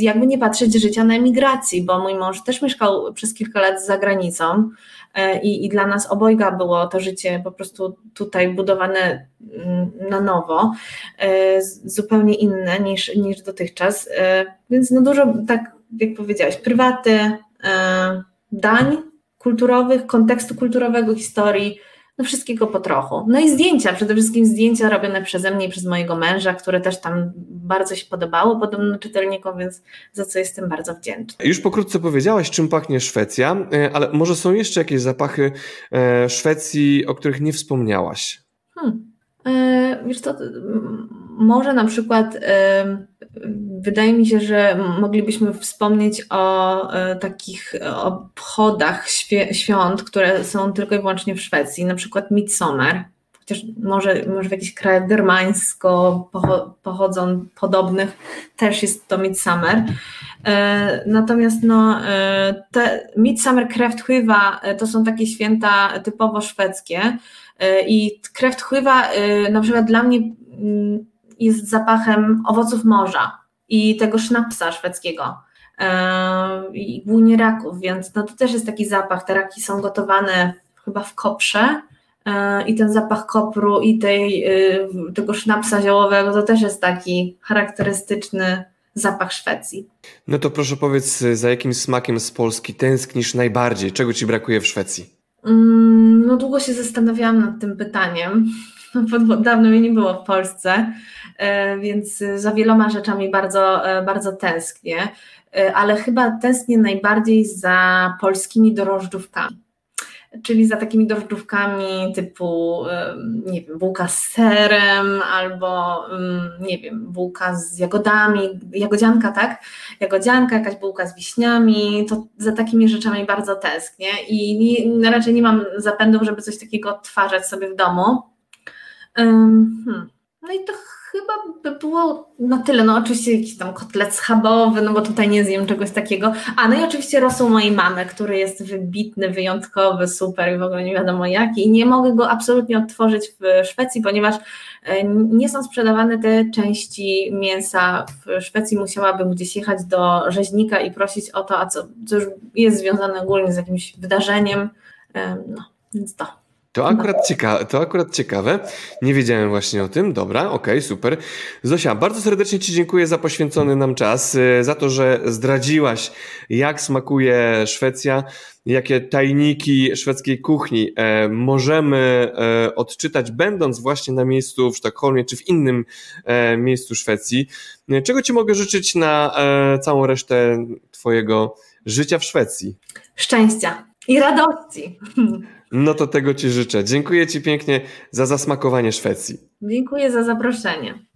jakby nie patrzeć życia na emigracji, bo mój mąż też mieszkał przez kilka lat za granicą e, i, i dla nas obojga było to życie po prostu tutaj budowane mm, na nowo, e, zupełnie inne niż, niż dotychczas. E, więc no dużo, tak jak powiedziałaś, prywaty, dań kulturowych, kontekstu kulturowego, historii, no wszystkiego po trochu. No i zdjęcia, przede wszystkim zdjęcia robione przeze mnie i przez mojego męża, które też tam bardzo się podobało podobno czytelnikom, więc za co jestem bardzo wdzięczna. Już pokrótce powiedziałaś, czym pachnie Szwecja, e, ale może są jeszcze jakieś zapachy e, Szwecji, o których nie wspomniałaś? Hmm. E, wiesz co, może na przykład wydaje mi się, że moglibyśmy wspomnieć o e, takich obchodach świąt, które są tylko i wyłącznie w Szwecji, na przykład Midsummer, chociaż może, może w jakichś krajach germańsko pochodzą podobnych też jest to Midsummer. E, natomiast no, te Midsummer Kräftskiva to są takie święta typowo szwedzkie, E, I krew tchływa e, na przykład dla mnie mm, jest zapachem owoców morza i tego sznapsa szwedzkiego e, i głównie raków, więc no to też jest taki zapach. Te raki są gotowane chyba w koprze i ten zapach kopru i tej, tego sznapsa ziołowego to też jest taki charakterystyczny zapach Szwecji. No to proszę powiedz, za jakim smakiem z Polski tęsknisz najbardziej? Czego ci brakuje w Szwecji? Mm, no długo się zastanawiałam nad tym pytaniem, bo dawno mnie nie było w Polsce, e, więc za wieloma rzeczami bardzo, e, bardzo tęsknię, e, ale chyba tęsknię najbardziej za polskimi dorożdżówkami czyli za takimi drożdżówkami typu, nie wiem, bułka z serem albo, nie wiem, bułka z jagodami, jagodzianka, tak? Jagodzianka, jakaś bułka z wiśniami, to za takimi rzeczami bardzo tęsknię i nie, raczej nie mam zapędów, żeby coś takiego odtwarzać sobie w domu. Hmm. No i to chyba by było na tyle. No oczywiście jakiś tam kotlet schabowy, no bo tutaj nie zjem czegoś takiego. A no i oczywiście rosół mojej mamy, który jest wybitny, wyjątkowy, super i w ogóle nie wiadomo jaki. I nie mogę go absolutnie odtworzyć w Szwecji, ponieważ e, nie są sprzedawane te części mięsa w Szwecji. Musiałabym gdzieś jechać do rzeźnika i prosić o to, a co, co już jest związane ogólnie z jakimś wydarzeniem. No, więc to. To akurat, cieka to akurat ciekawe. Nie wiedziałem właśnie o tym. Dobra, okej, okay, super. Zosia, bardzo serdecznie Ci dziękuję za poświęcony nam czas, y, za to, że zdradziłaś, jak smakuje Szwecja, jakie tajniki szwedzkiej kuchni e, możemy e, odczytać, będąc właśnie na miejscu w Sztokholmie czy w innym e, miejscu Szwecji. Czego Ci mogę życzyć na całą resztę Twojego życia w Szwecji? Szczęścia i radości. No to tego Ci życzę. Dziękuję Ci pięknie za zasmakowanie Szwecji. Dziękuję za zaproszenie.